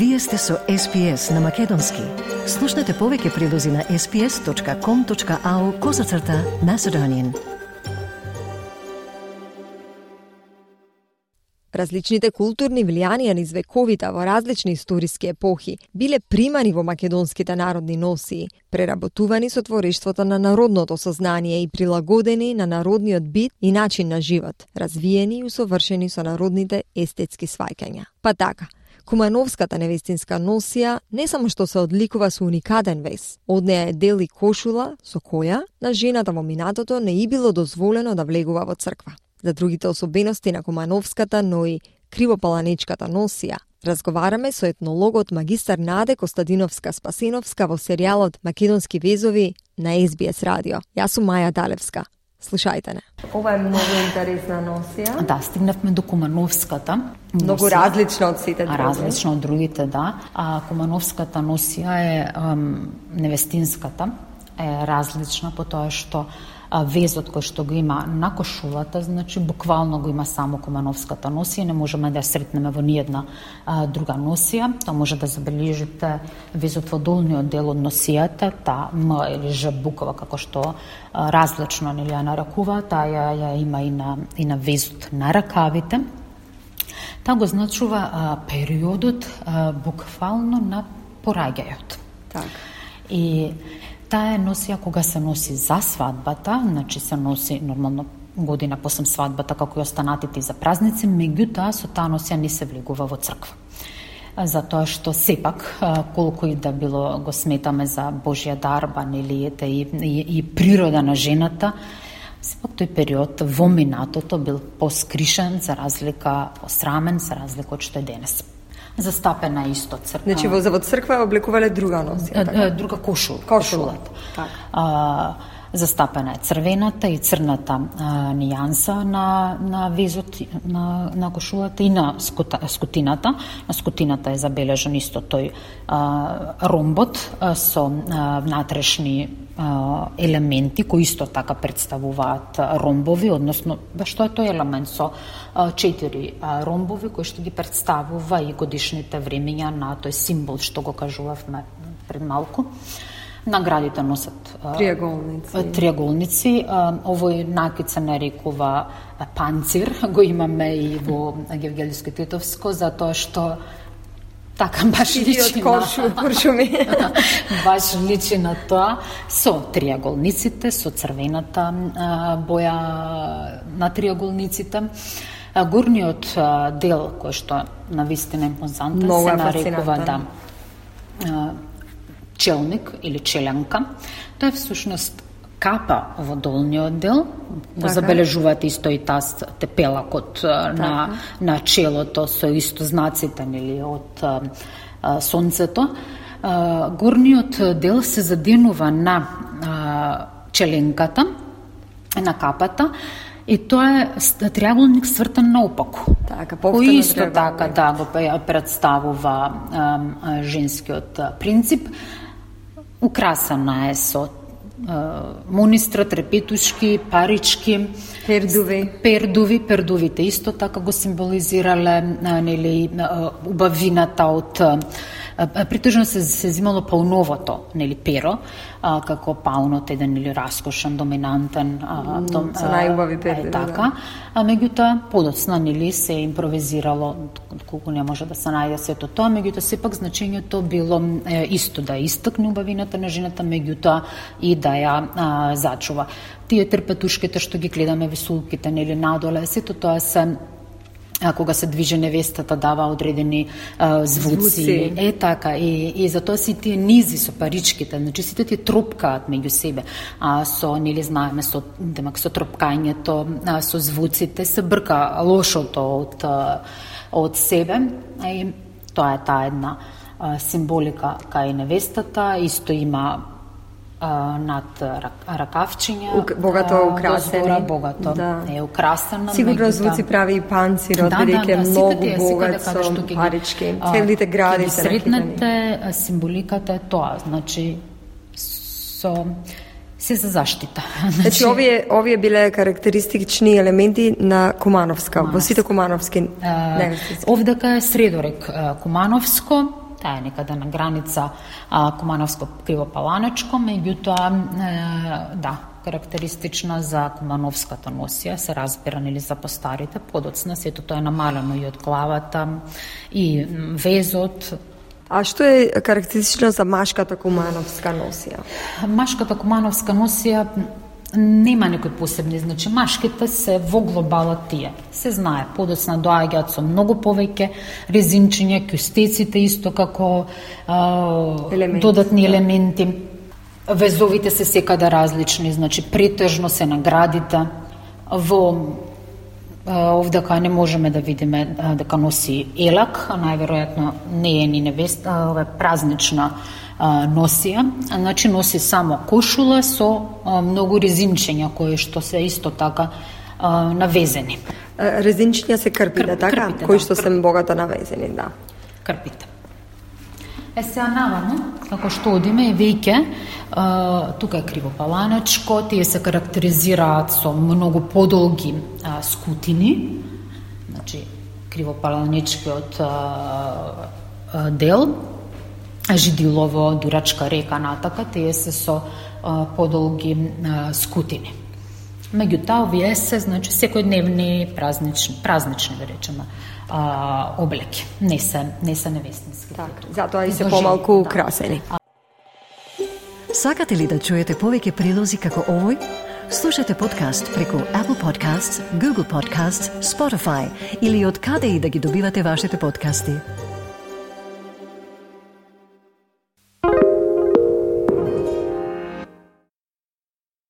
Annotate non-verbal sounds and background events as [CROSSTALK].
Вие сте со SPS на Македонски. Слушнете повеќе прилози на sps.com.au козацрта на Седонин. Различните културни влијанија низ вековите во различни историски епохи биле примани во македонските народни носии, преработувани со творештвото на народното сознание и прилагодени на народниот бит и начин на живот, развиени и усовршени со народните естетски свајкања. Па така, Кумановската невестинска носија не само што се одликува со уникатен вес, од неа е дел и кошула со која на жената во минатото не и било дозволено да влегува во црква. За другите особености на Кумановската, но и кривопаланечката носија, разговараме со етнологот магистар Наде Костадиновска Спасиновска во серијалот Македонски везови на SBS радио. Јас сум Маја Далевска. Слушајте не. Ова е многу интересна носија. Да, стигнавме до Кумановската. Многу носија. различна од сите други. Различна од другите, да. А Кумановската носија е ем, невестинската е различна по тоа што везот кој што го има на кошулата, значи буквално го има само Кумановската носија, не можеме да ја сретнеме во ниедна а, друга носија. Тоа може да забележите везот во долниот дел од носијата, та М или Ж буква како што а, различно нели ја наракува, таа ја, ја има и на и на везот на ракавите. Таа го значува а, периодот а, буквално на пораѓајот. Така. И Таа е носија кога се носи за свадбата, значи се носи нормално година посем свадбата како и останатите за празници, меѓутоа со таа носија не се влегува во црква. Затоа што сепак колку и да било го сметаме за Божја дарба нели ете и, и, и природа на жената сепак тој период во минатото бил поскришен за разлика посрамен за разлика од што е денес застапена исто црква. Значи во за црква облекувале друга носија, така? Друга кошул, кошулата. Така. А, застапена е црвената и црната а, нијанса на, на везот на, на кошулата и на скута, скутината. На скутината е забележан исто тој а, ромбот а, со а, внатрешни елементи кои исто така представуваат ромбови, односно што е тој елемент со четири ромбови кои што ги представува и годишните времења на тој символ што го кажувавме пред малку. Наградите носат триаголници. Триаголници. Овој накид се нарекува панцир, [LAUGHS] го имаме и во Гевгелиско Титовско, затоа што така баш личи коршу, [LAUGHS] коршуми. баш личи на тоа со триаголниците, со црвената боја на триаголниците. Горниот дел кој што на вистина импозантен се нарекува да челник или челенка. Тоа е всушност капа во долниот дел, го така. забележуваат исто и таа тепелакот така. на, на челото со исто знаците нели од а, а, сонцето. А, горниот дел се заденува на а, челенката, на капата, И тоа е триаголник свртен наопаку. Така, кој исто така да го представува а, женскиот принцип. Украсана е со монистра, трепетушки, парички, пердуви. Пердуви, пердувите исто така го символизирале нели убавината од притежно се се зимало пауновото, нели перо, а, како паунот еден или раскошен, доминантен, а, дом, со најубави перде. Е, така. Да. А меѓутоа подоцна нели се импровизирало колку не може да се најде сето тоа, меѓутоа сепак значењето било е, исто да истакне убавината на жената, меѓутоа и да ја а, зачува. Тие трпетушките што ги гледаме висулките нели надоле, сето тоа се а, кога се движи невестата дава одредени а, звуци. звуци. Е така и и затоа си тие низи со паричките, значи сите тие тропкаат меѓу себе. А со нели знаеме со демак со тропкањето, а, со звуците се брка лошото од од себе. И тоа е таа една символика кај невестата, исто има над ракавчиња. богато украсени. Дозора, богато да. е украсена. Сигурно звуци прави и панцирот, да, бидејќи да, да, многу тие, богат со парички. Целите гради се сретнете, символиката е тоа, значи со се за заштита. [LAUGHS] Значи, значи овие овие биле карактеристични елементи на Кумановска, во сите Кумановски невестици. Овдека е средорек Кумановско, таа е некаде на граница Кумановско-Кривопаланечко, меѓутоа, да, карактеристична за кумановската носија, се разбира нели за постарите, подоцна сето тоа е намалено и од главата и везот, А што е карактеристично за машката кумановска носија? Машката кумановска носија нема некои посебни, значи машките се во глобалот тие. Се знае, подоцна доаѓаат со многу повеќе резинчиња, кюстеците исто како а, елементи, додатни да. елементи. Везовите се секаде различни, значи претежно се наградите. Во овде не можеме да видиме дека носи елак, а најверојатно не е ни невеста, ова е празнична носија, значи носи само кошула со многу резинчења кои што се исто така навезени. Резинчења се крпите, така? Крпите, кои да, што се богато навезени, да. Крпите. Е сега навамо, како што одиме, е веќе, тука е кривопаланачко, тие се карактеризираат со многу подолги а, скутини, значи кривопаланичкиот дел, Жидилово, Дурачка река натака, тие се со а, подолги а, скутини. Меѓутоа, овие се, значи, секојдневни празнични, празнични, да речеме, а, облеки. Не се, не се невестински. Так, затоа и се помалку да. украсени. Сакате ли да чуете повеќе прилози како овој? Слушате подкаст преку Apple Podcasts, Google Podcasts, Spotify или од каде и да ги добивате вашите подкасти.